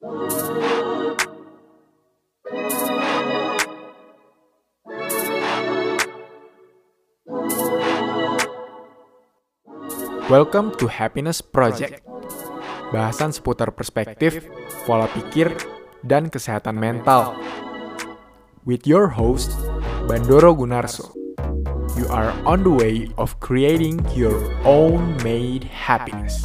Welcome to Happiness Project. Bahasan seputar perspektif, pola pikir, dan kesehatan mental. With your host, Bandoro Gunarso. You are on the way of creating your own made happiness.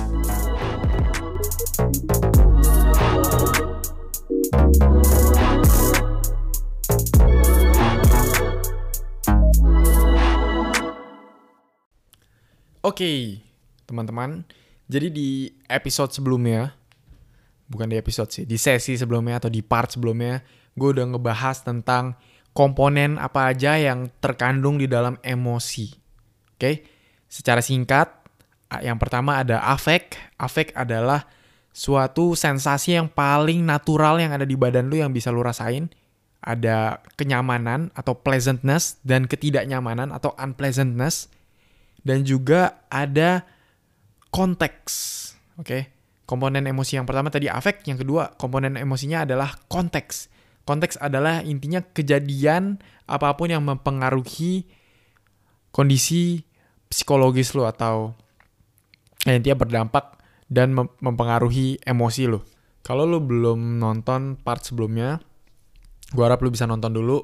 Oke, teman-teman. Jadi di episode sebelumnya, bukan di episode sih, di sesi sebelumnya atau di part sebelumnya, gue udah ngebahas tentang komponen apa aja yang terkandung di dalam emosi. Oke, secara singkat, yang pertama ada afek. Afek adalah suatu sensasi yang paling natural yang ada di badan lu yang bisa lu rasain. Ada kenyamanan atau pleasantness dan ketidaknyamanan atau unpleasantness. Dan juga ada konteks. Oke. Okay? Komponen emosi yang pertama tadi afek, yang kedua komponen emosinya adalah konteks. Konteks adalah intinya kejadian apa pun yang mempengaruhi kondisi psikologis lo atau ya, intinya berdampak dan mempengaruhi emosi lo. Kalau lo belum nonton part sebelumnya, gua harap lo bisa nonton dulu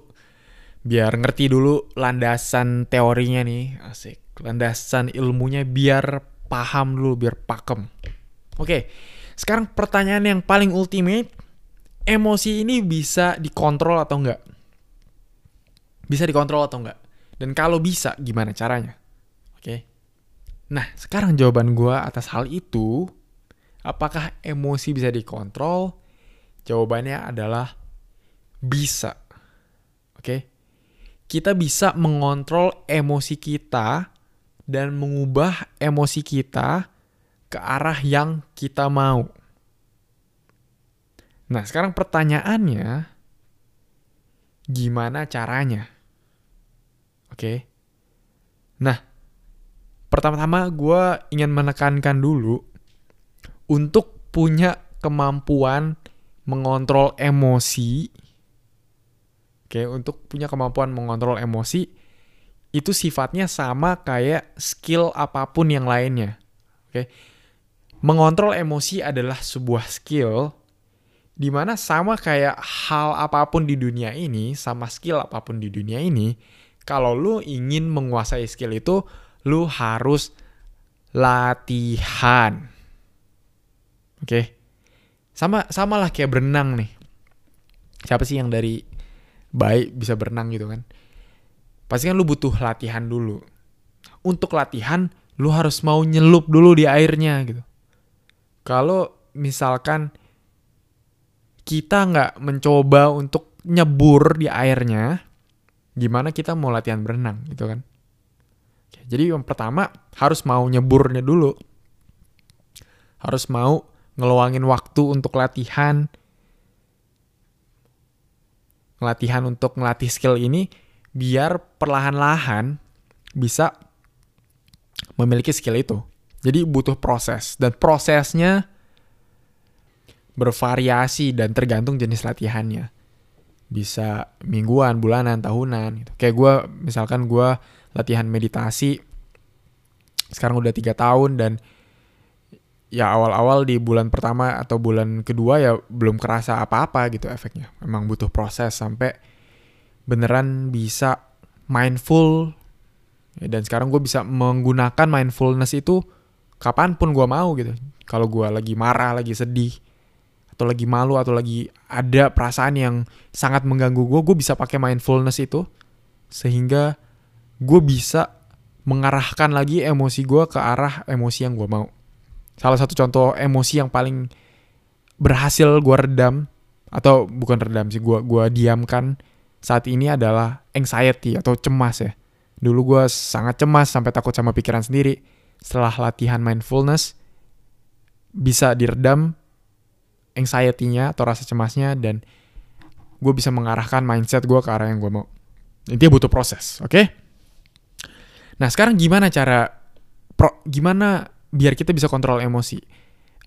biar ngerti dulu landasan teorinya nih, asik. Landasan ilmunya biar paham dulu, biar pakem. Oke, sekarang pertanyaan yang paling ultimate, emosi ini bisa dikontrol atau enggak? Bisa dikontrol atau enggak? Dan kalau bisa, gimana caranya? Oke. Nah, sekarang jawaban gue atas hal itu, apakah emosi bisa dikontrol? Jawabannya adalah bisa. Oke. Kita bisa mengontrol emosi kita dan mengubah emosi kita ke arah yang kita mau. Nah, sekarang pertanyaannya, gimana caranya? Oke. Nah, pertama-tama gue ingin menekankan dulu, untuk punya kemampuan mengontrol emosi, oke, untuk punya kemampuan mengontrol emosi, itu sifatnya sama kayak skill apa pun yang lainnya. Oke. Mengontrol emosi adalah sebuah skill di mana sama kayak hal apa pun di dunia ini, sama skill apa pun di dunia ini, kalau lu ingin menguasai skill itu, lu harus latihan. Oke. Okay? Sama sama lah kayak berenang nih. Siapa sih yang dari baik bisa berenang gitu kan? Pasti kan lu butuh latihan dulu. Untuk latihan, lu harus mau nyelup dulu di airnya gitu. Kalau misalkan kita nggak mencoba untuk nyebur di airnya, gimana kita mau latihan berenang gitu kan? Jadi yang pertama harus mau nyeburnya dulu. Harus mau ngeluangin waktu untuk latihan. Latihan untuk ngelatih skill ini biar perlahan-lahan bisa memiliki skill itu. Jadi butuh proses dan prosesnya bervariasi dan tergantung jenis latihannya bisa mingguan, bulanan, tahunan gitu. Kayak gue, misalkan gue latihan meditasi sekarang udah tiga tahun dan ya awal-awal di bulan pertama atau bulan kedua ya belum kerasa apa-apa gitu efeknya. Memang butuh proses sampai beneran bisa mindful ya, dan sekarang gue bisa menggunakan mindfulness itu kapan pun gue mau gitu. Kalau gue lagi marah, lagi sedih, atau lagi malu atau lagi ada perasaan yang sangat mengganggu gue, gue bisa pakai mindfulness itu sehingga gue bisa mengarahkan lagi emosi gue ke arah emosi yang gue mau. Salah satu contoh emosi yang paling berhasil gue redam atau bukan redam sih gue gua diamkan saat ini adalah anxiety atau cemas ya. Dulu gue sangat cemas sampai takut sama pikiran sendiri. Setelah latihan mindfulness bisa diredam anxiety-nya atau rasa cemasnya dan gue bisa mengarahkan mindset gue ke arah yang gue mau. Intinya butuh proses, oke? Okay? Nah sekarang gimana cara, pro, gimana biar kita bisa kontrol emosi?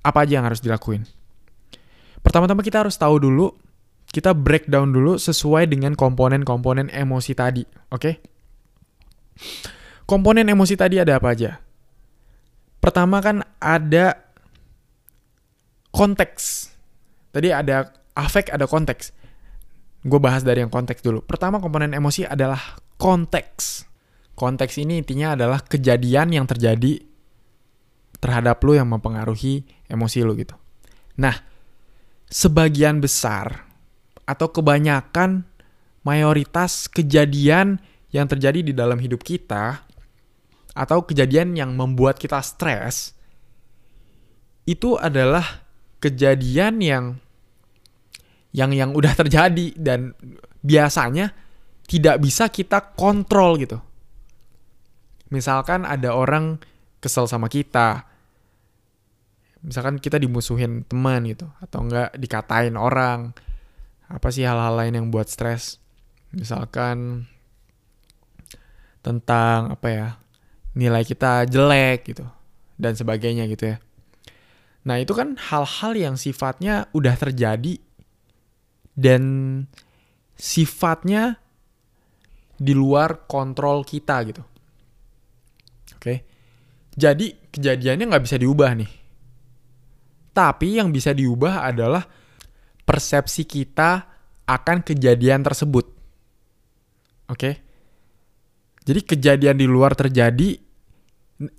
Apa aja yang harus dilakuin? Pertama-tama kita harus tahu dulu, kita breakdown dulu sesuai dengan komponen-komponen emosi tadi, oke? Komponen emosi tadi ada apa aja? Pertama kan ada konteks. Tadi ada afek, ada konteks. Gue bahas dari yang konteks dulu. Pertama komponen emosi adalah konteks. Konteks ini intinya adalah kejadian yang terjadi terhadap lu yang mempengaruhi emosi lu gitu. Nah, sebagian besar atau kebanyakan mayoritas kejadian yang terjadi di dalam hidup kita atau kejadian yang membuat kita stres itu adalah kejadian yang yang yang udah terjadi dan biasanya tidak bisa kita kontrol gitu. Misalkan ada orang kesel sama kita, misalkan kita dimusuhin teman gitu, atau enggak dikatain orang, apa sih hal-hal lain yang buat stres? Misalkan tentang apa ya nilai kita jelek gitu dan sebagainya gitu ya. Nah itu kan hal-hal yang sifatnya udah terjadi dan sifatnya di luar kontrol kita gitu. Oke, jadi kejadiannya nggak bisa diubah nih. Tapi yang bisa diubah adalah persepsi kita akan kejadian tersebut. Oke, jadi kejadian di luar terjadi.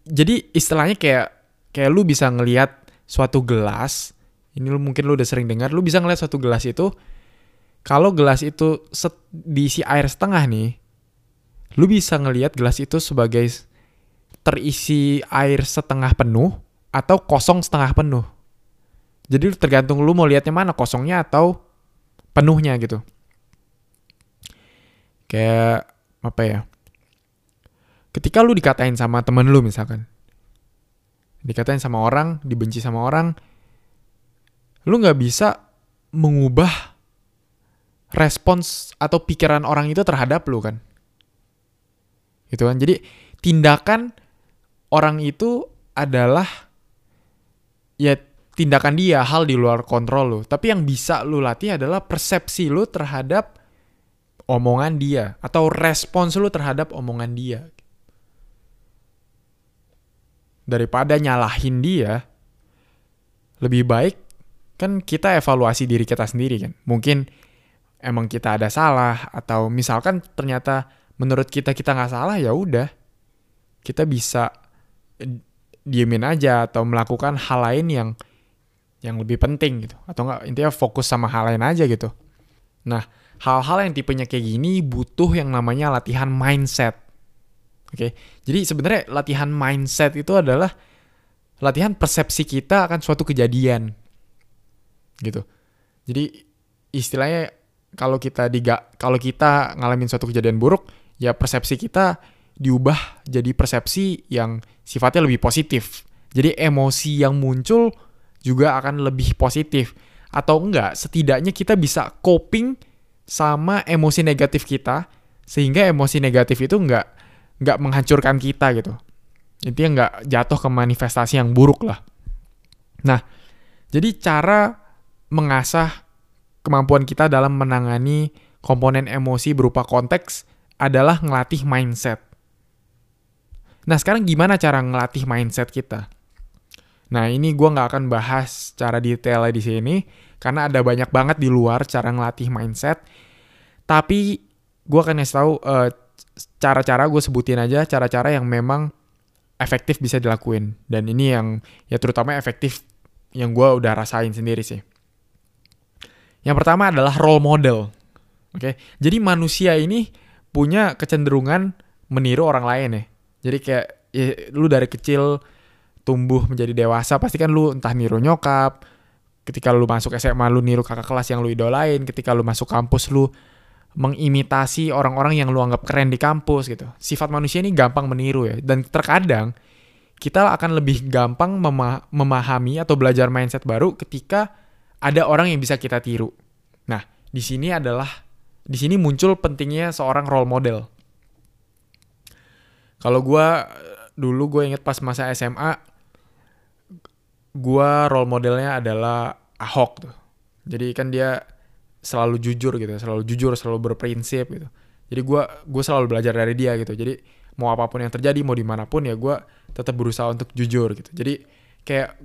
Jadi istilahnya kayak kayak lu bisa ngelihat suatu gelas. Ini lu mungkin lu udah sering dengar. Lu bisa ngelihat suatu gelas itu kalau gelas itu set, diisi air setengah nih, lu bisa ngelihat gelas itu sebagai terisi air setengah penuh atau kosong setengah penuh. Jadi tergantung lu mau lihatnya mana, kosongnya atau penuhnya gitu. Kayak apa ya? Ketika lu dikatain sama temen lu misalkan, dikatain sama orang, dibenci sama orang, lu nggak bisa mengubah respons atau pikiran orang itu terhadap lu kan. Gitu kan. Jadi tindakan orang itu adalah ya tindakan dia hal di luar kontrol lu. Tapi yang bisa lu latih adalah persepsi lu terhadap omongan dia atau respons lu terhadap omongan dia. Daripada nyalahin dia, lebih baik kan kita evaluasi diri kita sendiri kan. Mungkin emang kita ada salah atau misalkan ternyata menurut kita kita nggak salah ya udah kita bisa eh, diemin aja atau melakukan hal lain yang yang lebih penting gitu. Atau enggak intinya fokus sama hal lain aja gitu. Nah hal-hal yang tipenya kayak gini butuh yang namanya latihan mindset. Oke jadi sebenarnya latihan mindset itu adalah latihan persepsi kita akan suatu kejadian gitu. Jadi istilahnya kalau kita diga kalau kita ngalamin suatu kejadian buruk, ya persepsi kita diubah jadi persepsi yang sifatnya lebih positif. Jadi emosi yang muncul juga akan lebih positif atau enggak setidaknya kita bisa coping sama emosi negatif kita sehingga emosi negatif itu enggak enggak menghancurkan kita gitu. Intinya enggak jatuh ke manifestasi yang buruk lah. Nah, jadi cara mengasah kemampuan kita dalam menangani komponen emosi berupa konteks adalah ngelatih mindset. Nah sekarang gimana cara ngelatih mindset kita? Nah ini gue nggak akan bahas secara detail di sini karena ada banyak banget di luar cara ngelatih mindset. Tapi gue akan ngasih tahu uh, cara-cara gue sebutin aja cara-cara yang memang efektif bisa dilakuin dan ini yang ya terutama efektif yang gue udah rasain sendiri sih. Yang pertama adalah role model. Oke. Okay? Jadi manusia ini punya kecenderungan meniru orang lain ya. Jadi kayak ya, lu dari kecil tumbuh menjadi dewasa pasti kan lu entah niru nyokap, ketika lu masuk SMA lu niru kakak kelas yang lu idolain, ketika lu masuk kampus lu mengimitasi orang-orang yang lu anggap keren di kampus gitu. Sifat manusia ini gampang meniru ya dan terkadang kita akan lebih gampang mema memahami atau belajar mindset baru ketika ada orang yang bisa kita tiru. Nah, di sini adalah di sini muncul pentingnya seorang role model. Kalau gue dulu gue inget pas masa SMA, gue role modelnya adalah Ahok tuh. Jadi kan dia selalu jujur gitu, selalu jujur, selalu berprinsip gitu. Jadi gue gue selalu belajar dari dia gitu. Jadi mau apa pun yang terjadi, mau di mana pun ya gue tetap berusaha untuk jujur gitu. Jadi kayak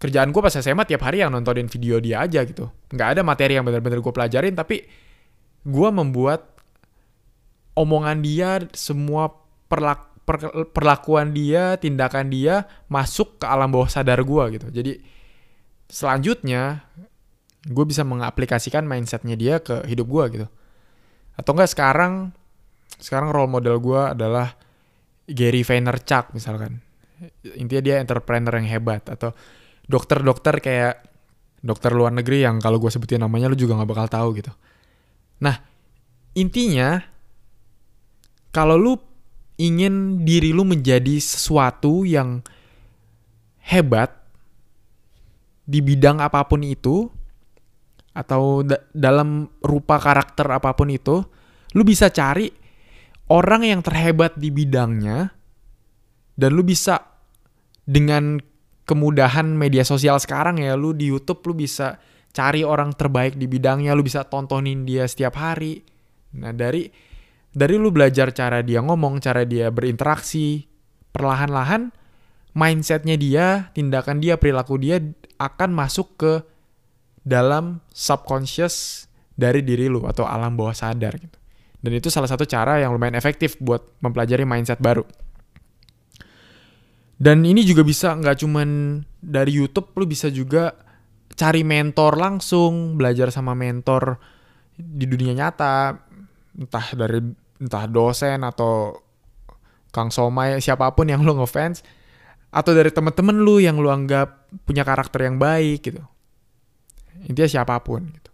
kerjaan gue pas SMA tiap hari yang nontonin video dia aja gitu. Nggak ada materi yang benar-benar gue pelajarin, tapi gue membuat omongan dia, semua perlak perlakuan dia, tindakan dia masuk ke alam bawah sadar gue gitu. Jadi selanjutnya gue bisa mengaplikasikan mindsetnya dia ke hidup gue gitu. Atau enggak sekarang, sekarang role model gue adalah Gary Vaynerchuk misalkan. Intinya dia entrepreneur yang hebat. Atau dokter-dokter kayak dokter luar negeri yang kalau gue sebutin namanya lu juga gak bakal tahu gitu. Nah, intinya kalau lu ingin diri lu menjadi sesuatu yang hebat di bidang apa pun itu atau da dalam rupa karakter apa pun itu, lu bisa cari orang yang terhebat di bidangnya dan lu bisa dengan kemudahan media sosial sekarang ya, lu di YouTube lu bisa cari orang terbaik di bidangnya, lu bisa tontonin dia setiap hari. Nah, dari dari lu belajar cara dia ngomong, cara dia berinteraksi, perlahan-lahan mindsetnya dia, tindakan dia, perilaku dia akan masuk ke dalam subconscious dari diri lu atau alam bawah sadar gitu. Dan itu salah satu cara yang lumayan efektif buat mempelajari mindset baru. Dan ini juga bisa nggak cuman dari YouTube, lu bisa juga cari mentor langsung, belajar sama mentor di dunia nyata, entah dari entah dosen atau Kang Somai siapa pun yang lu ngefans atau dari temen-temen lu yang lu anggap punya karakter yang baik gitu. Intinya siapa pun gitu.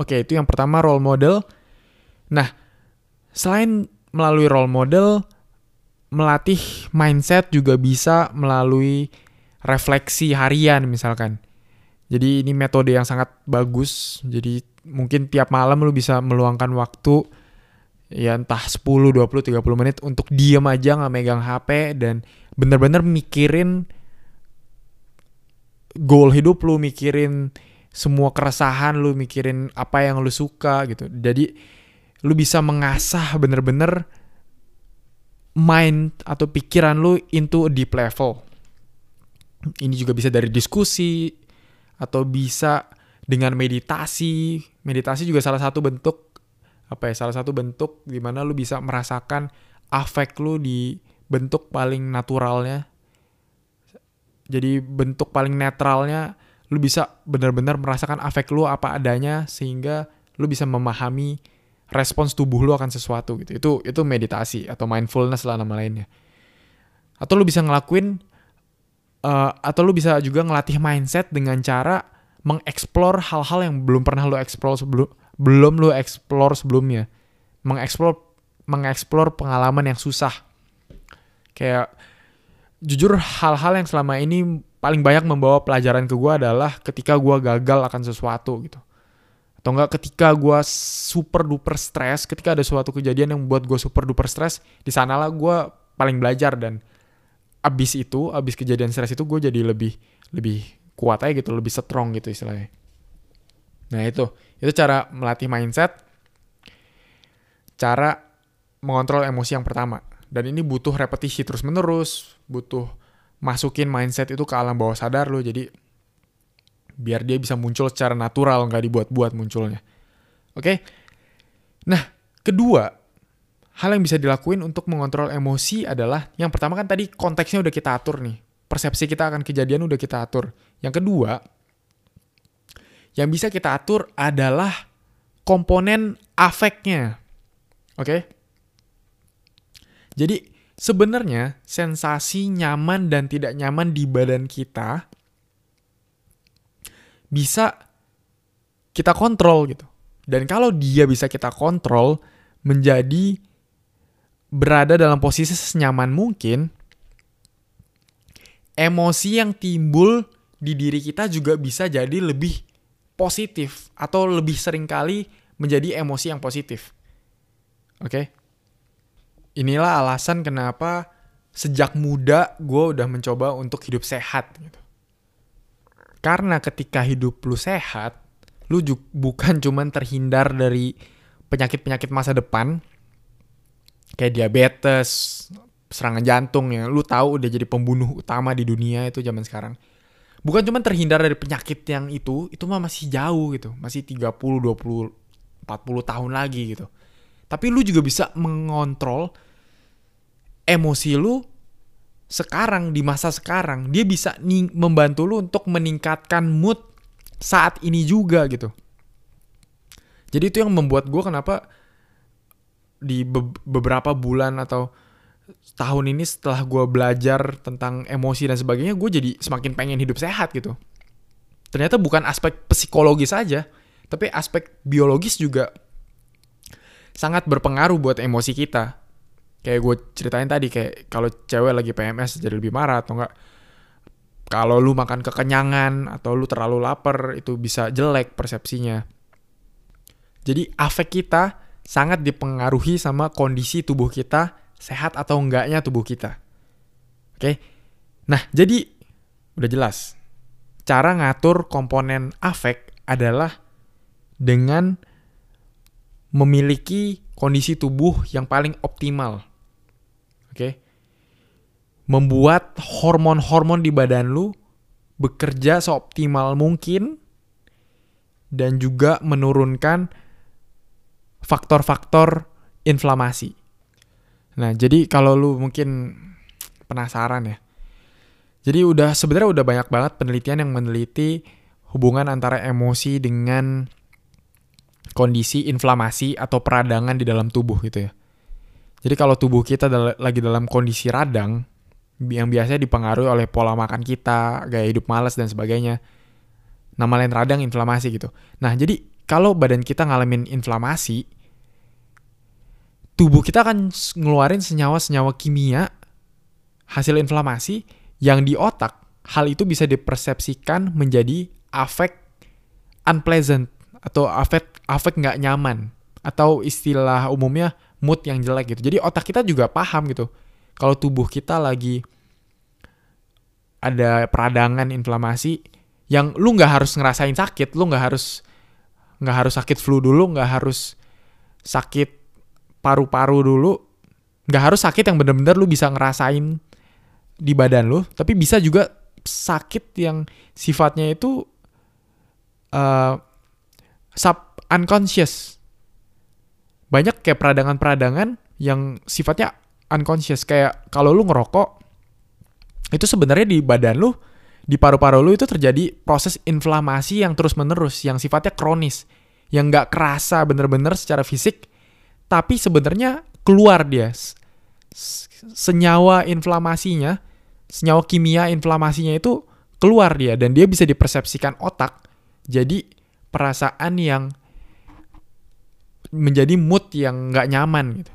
Oke itu yang pertama role model. Nah selain melalui role model melatih mindset juga bisa melalui refleksi harian misalkan. Jadi ini metode yang sangat bagus. Jadi mungkin tiap malam lu bisa meluangkan waktu ya entah 10, 20, 30 menit untuk diem aja nggak megang HP dan bener-bener mikirin goal hidup lu, mikirin semua keresahan lu, mikirin apa yang lu suka gitu. Jadi lu bisa mengasah bener-bener mind atau pikiran lu into a deep level. Ini juga bisa dari diskusi atau bisa dengan meditasi. Meditasi juga salah satu bentuk apa ya salah satu bentuk di mana lu bisa merasakan afek lu di bentuk paling naturalnya. Jadi bentuk paling netralnya lu bisa benar-benar merasakan afek lu apa adanya sehingga lu bisa memahami respons tubuh lu akan sesuatu gitu. Itu itu meditasi atau mindfulness lah nama lainnya. Atau lu bisa ngelakuin uh, atau lu bisa juga ngelatih mindset dengan cara mengeksplor hal-hal yang belum pernah lu explore sebelum belum lu explore sebelumnya. Mengeksplor mengeksplor pengalaman yang susah. Kayak jujur hal-hal yang selama ini paling banyak membawa pelajaran ke gue adalah ketika gue gagal akan sesuatu gitu. Atau enggak ketika gue super duper stres, ketika ada suatu kejadian yang membuat gue super duper stres, di sanalah gue paling belajar dan abis itu, abis kejadian stres itu gue jadi lebih lebih kuat aja gitu, lebih strong gitu istilahnya. Nah itu, itu cara melatih mindset, cara mengontrol emosi yang pertama. Dan ini butuh repetisi terus-menerus, butuh masukin mindset itu ke alam bawah sadar lo, jadi biar dia bisa muncul secara natural, nggak dibuat-buat munculnya. Oke? Nah, kedua, hal yang bisa dilakuin untuk mengontrol emosi adalah, yang pertama kan tadi konteksnya udah kita atur nih. Persepsi kita akan kejadian udah kita atur. Yang kedua, yang bisa kita atur adalah komponen afeknya. Oke? Jadi sebenarnya sensasi nyaman dan tidak nyaman di badan kita bisa kita kontrol gitu. Dan kalau dia bisa kita kontrol menjadi berada dalam posisi senyaman mungkin, emosi yang timbul di diri kita juga bisa jadi lebih positif atau lebih sering kali menjadi emosi yang positif. Oke. Okay? Inilah alasan kenapa sejak muda gue udah mencoba untuk hidup sehat gitu. Karena ketika hidup lu sehat, lu ju- bukan cuman terhindar dari penyakit-penyakit masa depan kayak diabetes, serangan jantung ya. Lu tahu udah jadi pembunuh utama di dunia itu zaman sekarang. Bukan cuman terhindar dari penyakit yang itu, itu mah masih jauh gitu. Masih 30, 20, 40 tahun lagi gitu. Tapi lu juga bisa mengontrol emosi lu sekarang di masa sekarang. Dia bisa membantu lu untuk meningkatkan mood saat ini juga gitu. Jadi itu yang membuat gue kenapa di be- beberapa bulan atau tahun ini setelah gue belajar tentang emosi dan sebagainya, gue jadi semakin pengen hidup sehat gitu. Ternyata bukan aspek psikologis saja, tapi aspek biologis juga sangat berpengaruh buat emosi kita. Kayak gue ceritain tadi, kayak kalau cewek lagi PMS jadi lebih marah atau enggak. Kalau lu makan kekenyangan atau lu terlalu lapar, itu bisa jelek persepsinya. Jadi afek kita sangat dipengaruhi sama kondisi tubuh kita sehat atau enggaknya tubuh kita. Oke. Nah, jadi udah jelas. Cara ngatur komponen afek adalah dengan memiliki kondisi tubuh yang paling optimal. Oke. Membuat hormon-hormon di badan lu bekerja seoptimal mungkin dan juga menurunkan faktor-faktor inflamasi. Nah, jadi kalau lu mungkin penasaran ya. Jadi udah sebenarnya udah banyak banget penelitian yang meneliti hubungan antara emosi dengan kondisi inflamasi atau peradangan di dalam tubuh gitu ya. Jadi kalau tubuh kita dal- lagi dalam kondisi radang yang biasanya dipengaruhi oleh pola makan kita, gaya hidup malas dan sebagainya. Nama lain radang inflamasi gitu. Nah, jadi kalau badan kita ngalamin inflamasi, tubuh kita akan ngeluarin senyawa-senyawa kimia hasil inflamasi yang di otak hal itu bisa dipersepsikan menjadi afek unpleasant atau afek afek nggak nyaman atau istilah umumnya mood yang jelek gitu. Jadi otak kita juga paham gitu. Kalau tubuh kita lagi ada peradangan inflamasi yang lu nggak harus ngerasain sakit, lu nggak harus nggak harus sakit flu dulu, nggak harus sakit paru-paru dulu, nggak harus sakit yang bener-bener lu bisa ngerasain di badan lu, tapi bisa juga sakit yang sifatnya itu uh, sub unconscious. Banyak kayak peradangan-peradangan yang sifatnya unconscious kayak kalau lu ngerokok itu sebenarnya di badan lu di paru-paru lu itu terjadi proses inflamasi yang terus-menerus yang sifatnya kronis yang nggak kerasa bener-bener secara fisik tapi sebenarnya keluar dia. Senyawa inflamasinya senyawa kimia inflamasinya itu keluar dia dan dia bisa dipersepsikan otak. Jadi perasaan yang menjadi mood yang nggak nyaman gitu.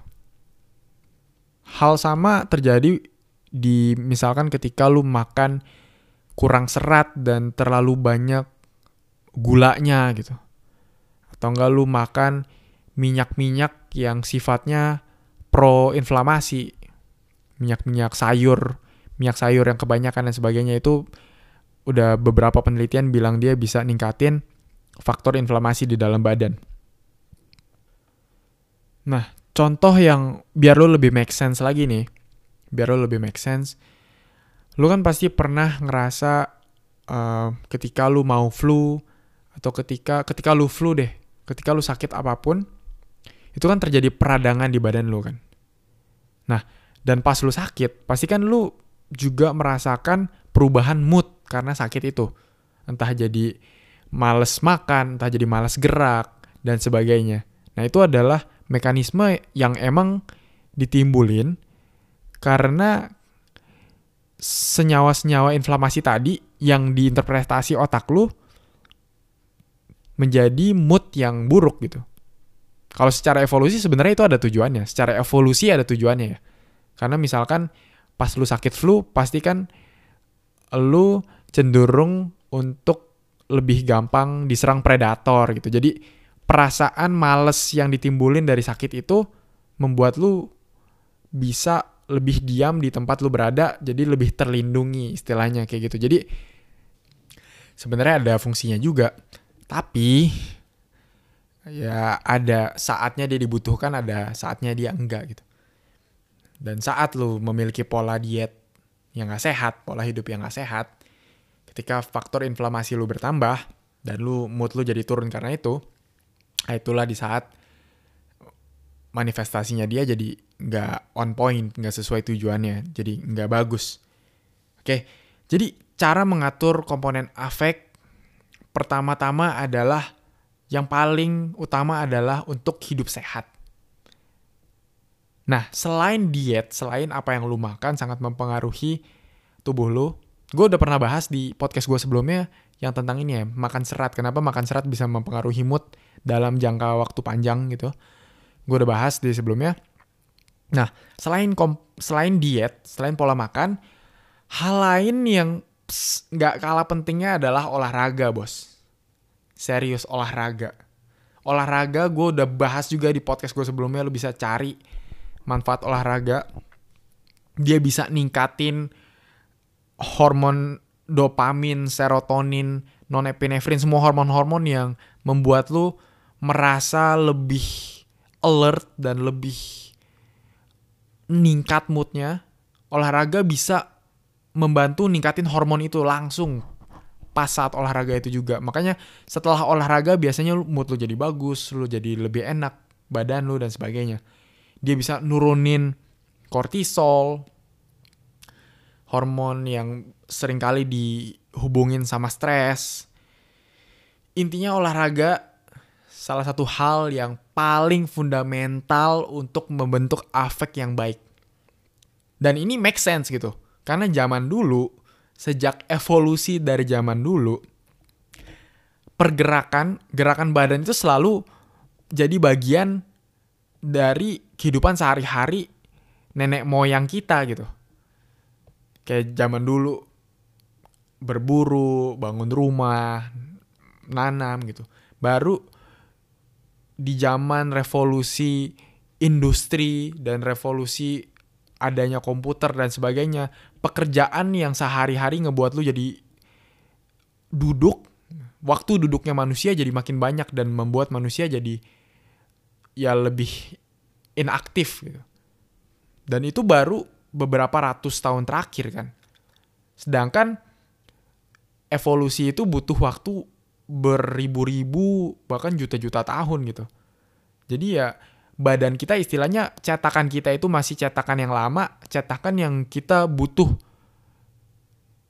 Hal sama terjadi di misalkan ketika lu makan kurang serat dan terlalu banyak gulanya gitu. Atau enggak lu makan minyak-minyak yang sifatnya pro inflamasi. Minyak-minyak sayur, minyak sayur yang kebanyakan dan sebagainya itu udah beberapa penelitian bilang dia bisa ningkatin faktor inflamasi di dalam badan. Nah, contoh yang biar lu lebih make sense lagi nih, biar lu lebih make sense, lu kan pasti pernah ngerasa uh, ketika lu mau flu atau ketika ketika lu flu deh, ketika lu sakit apa pun, itu kan terjadi peradangan di badan lu kan. Nah, dan pas lu sakit, pasti kan lu juga merasakan perubahan mood karena sakit itu. Entah jadi males makan, entah jadi males gerak, dan sebagainya. Nah, itu adalah mekanisme yang emang ditimbulin karena senyawa-senyawa inflamasi tadi yang diinterpretasi otak lu menjadi mood yang buruk gitu. Kalau secara evolusi sebenarnya itu ada tujuannya. Secara evolusi ada tujuannya ya. Karena misalkan pas lu sakit flu, pasti kan lu cenderung untuk lebih gampang diserang predator gitu. Jadi perasaan males yang ditimbulin dari sakit itu membuat lu bisa lebih diam di tempat lu berada, jadi lebih terlindungi istilahnya kayak gitu. Jadi sebenarnya ada fungsinya juga. Tapi ya ada saatnya dia dibutuhkan, ada saatnya dia enggak gitu. Dan saat lu memiliki pola diet yang gak sehat, pola hidup yang gak sehat, ketika faktor inflamasi lu bertambah dan lu mood lu jadi turun karena itu, nah itulah di saat manifestasinya dia jadi nggak on point, nggak sesuai tujuannya, jadi nggak bagus. Oke, jadi cara mengatur komponen afek pertama-tama adalah yang paling utama adalah untuk hidup sehat. Nah, selain diet, selain apa yang lu makan sangat mempengaruhi tubuh lu. Gue udah pernah bahas di podcast gue sebelumnya yang tentang ini ya, makan serat. Kenapa makan serat bisa mempengaruhi mood dalam jangka waktu panjang gitu. Gue udah bahas di sebelumnya. Nah, selain kom selain diet, selain pola makan, hal lain yang nggak kalah pentingnya adalah olahraga, bos. Serius olahraga. Olahraga gue udah bahas juga di podcast gue sebelumnya, lo bisa cari manfaat olahraga. Dia bisa ningkatin hormon dopamin, serotonin, nonepinefrin, semua hormon-hormon yang membuat lu merasa lebih alert dan lebih ningkat moodnya. Olahraga bisa membantu ningkatin hormon itu langsung pas saat olahraga itu juga. Makanya setelah olahraga biasanya mood lu jadi bagus, lu jadi lebih enak badan lu dan sebagainya dia bisa nurunin kortisol, hormon yang sering kali dihubungin sama stres. Intinya olahraga salah satu hal yang paling fundamental untuk membentuk afek yang baik. Dan ini make sense gitu. Karena zaman dulu, sejak evolusi dari zaman dulu, pergerakan, gerakan badan itu selalu jadi bagian dari kehidupan sehari-hari nenek moyang kita gitu. Kayak zaman dulu berburu, bangun rumah, nanam gitu. Baru di zaman revolusi industri dan revolusi adanya komputer dan sebagainya, pekerjaan yang sehari-hari ngebuat lu jadi duduk, waktu duduknya manusia jadi makin banyak dan membuat manusia jadi ya lebih inaktif gitu. Dan itu baru beberapa ratus tahun terakhir kan. Sedangkan evolusi itu butuh waktu beribu-ribu bahkan juta-juta tahun gitu. Jadi ya badan kita istilahnya cetakan kita itu masih cetakan yang lama, cetakan yang kita butuh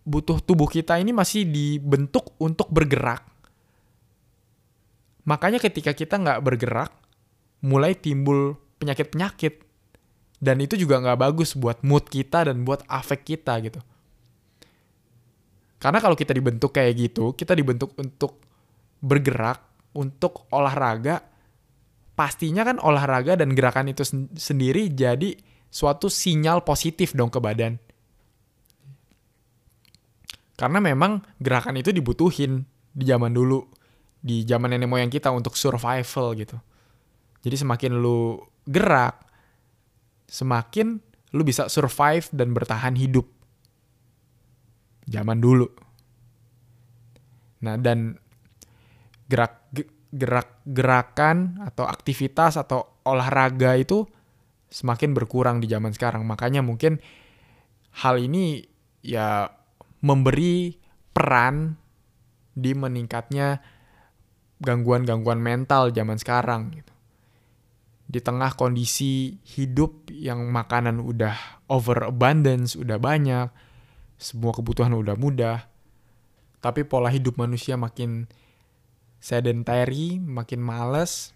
butuh tubuh kita ini masih dibentuk untuk bergerak. Makanya ketika kita nggak bergerak, mulai timbul penyakit-penyakit. Dan itu juga nggak bagus buat mood kita dan buat afek kita gitu. Karena kalau kita dibentuk kayak gitu, kita dibentuk untuk bergerak, untuk olahraga, pastinya kan olahraga dan gerakan itu sen sendiri jadi suatu sinyal positif dong ke badan. Karena memang gerakan itu dibutuhin di zaman dulu, di zaman nenek moyang kita untuk survival gitu. Jadi semakin lu gerak, semakin lu bisa survive dan bertahan hidup. Zaman dulu. Nah, dan gerak gerakan atau aktivitas atau olahraga itu semakin berkurang di zaman sekarang. Makanya mungkin hal ini ya memberi peran di meningkatnya gangguan-gangguan mental zaman sekarang gitu di tengah kondisi hidup yang makanan udah over abundance, udah banyak, semua kebutuhan udah mudah, tapi pola hidup manusia makin sedentary, makin males,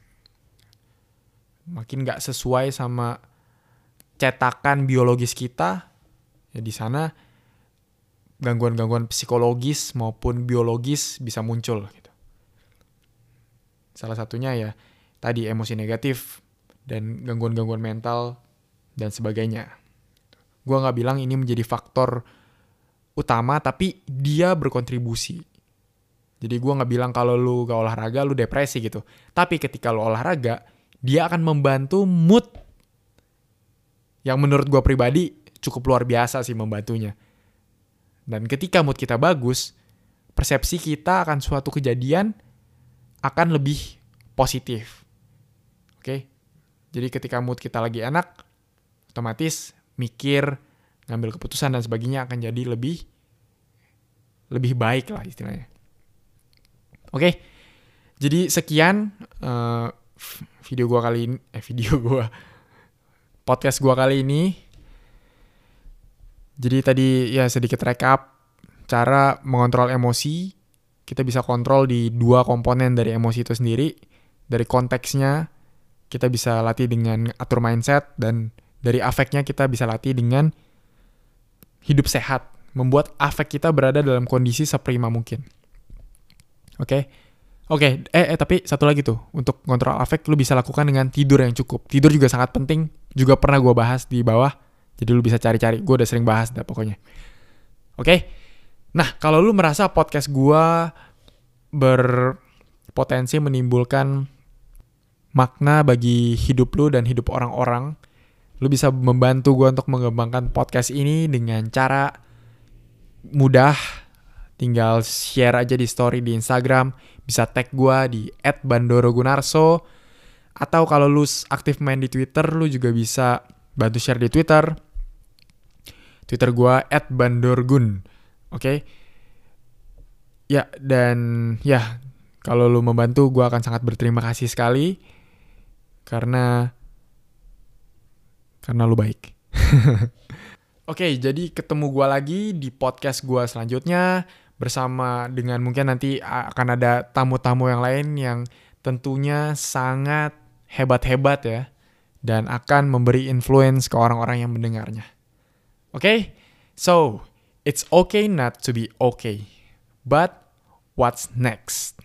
makin gak sesuai sama cetakan biologis kita, ya di sana gangguan-gangguan psikologis maupun biologis bisa muncul gitu. Salah satunya ya tadi emosi negatif, dan gangguan-gangguan mental dan sebagainya. Gue nggak bilang ini menjadi faktor utama, tapi dia berkontribusi. Jadi gue nggak bilang kalau lu gak olahraga lu depresi gitu. Tapi ketika lu olahraga, dia akan membantu mood yang menurut gue pribadi cukup luar biasa sih membantunya. Dan ketika mood kita bagus, persepsi kita akan suatu kejadian akan lebih positif. Oke. Jadi ketika mood kita lagi enak, otomatis mikir, ngambil keputusan dan sebagainya akan jadi lebih lebih baik lah istilahnya. Oke. Jadi sekian uh, video gua kali ini eh video gua podcast gua kali ini. Jadi tadi ya sedikit recap cara mengontrol emosi. Kita bisa kontrol di dua komponen dari emosi itu sendiri. Dari konteksnya kita bisa latih dengan atur mindset dan dari afeknya kita bisa latih dengan hidup sehat, membuat afek kita berada dalam kondisi seprima mungkin. Oke. Okay? Oke, okay, eh, eh tapi satu lagi tuh, untuk kontrol afek lu bisa lakukan dengan tidur yang cukup. Tidur juga sangat penting, juga pernah gue bahas di bawah, jadi lu bisa cari-cari. Gue udah sering bahas dah pokoknya. Oke, okay? nah kalau lu merasa podcast gue berpotensi menimbulkan makna bagi hidup lu dan hidup orang-orang, lu bisa membantu gue untuk mengembangkan podcast ini dengan cara mudah, tinggal share aja di story di Instagram, bisa tag gue di @bandorogunarso atau kalau lu aktif main di Twitter, lu juga bisa bantu share di Twitter. Twitter gue @bandorgun. Oke. Okay? Ya, dan ya, kalau lu membantu, gue akan sangat berterima kasih sekali karena karena lu baik. Oke, okay, jadi ketemu gue lagi di podcast gue selanjutnya bersama dengan mungkin nanti akan ada tamu-tamu yang lain yang tentunya sangat hebat-hebat ya dan akan memberi influence ke orang-orang yang mendengarnya. Oke, okay? so it's okay not to be okay, but what's next?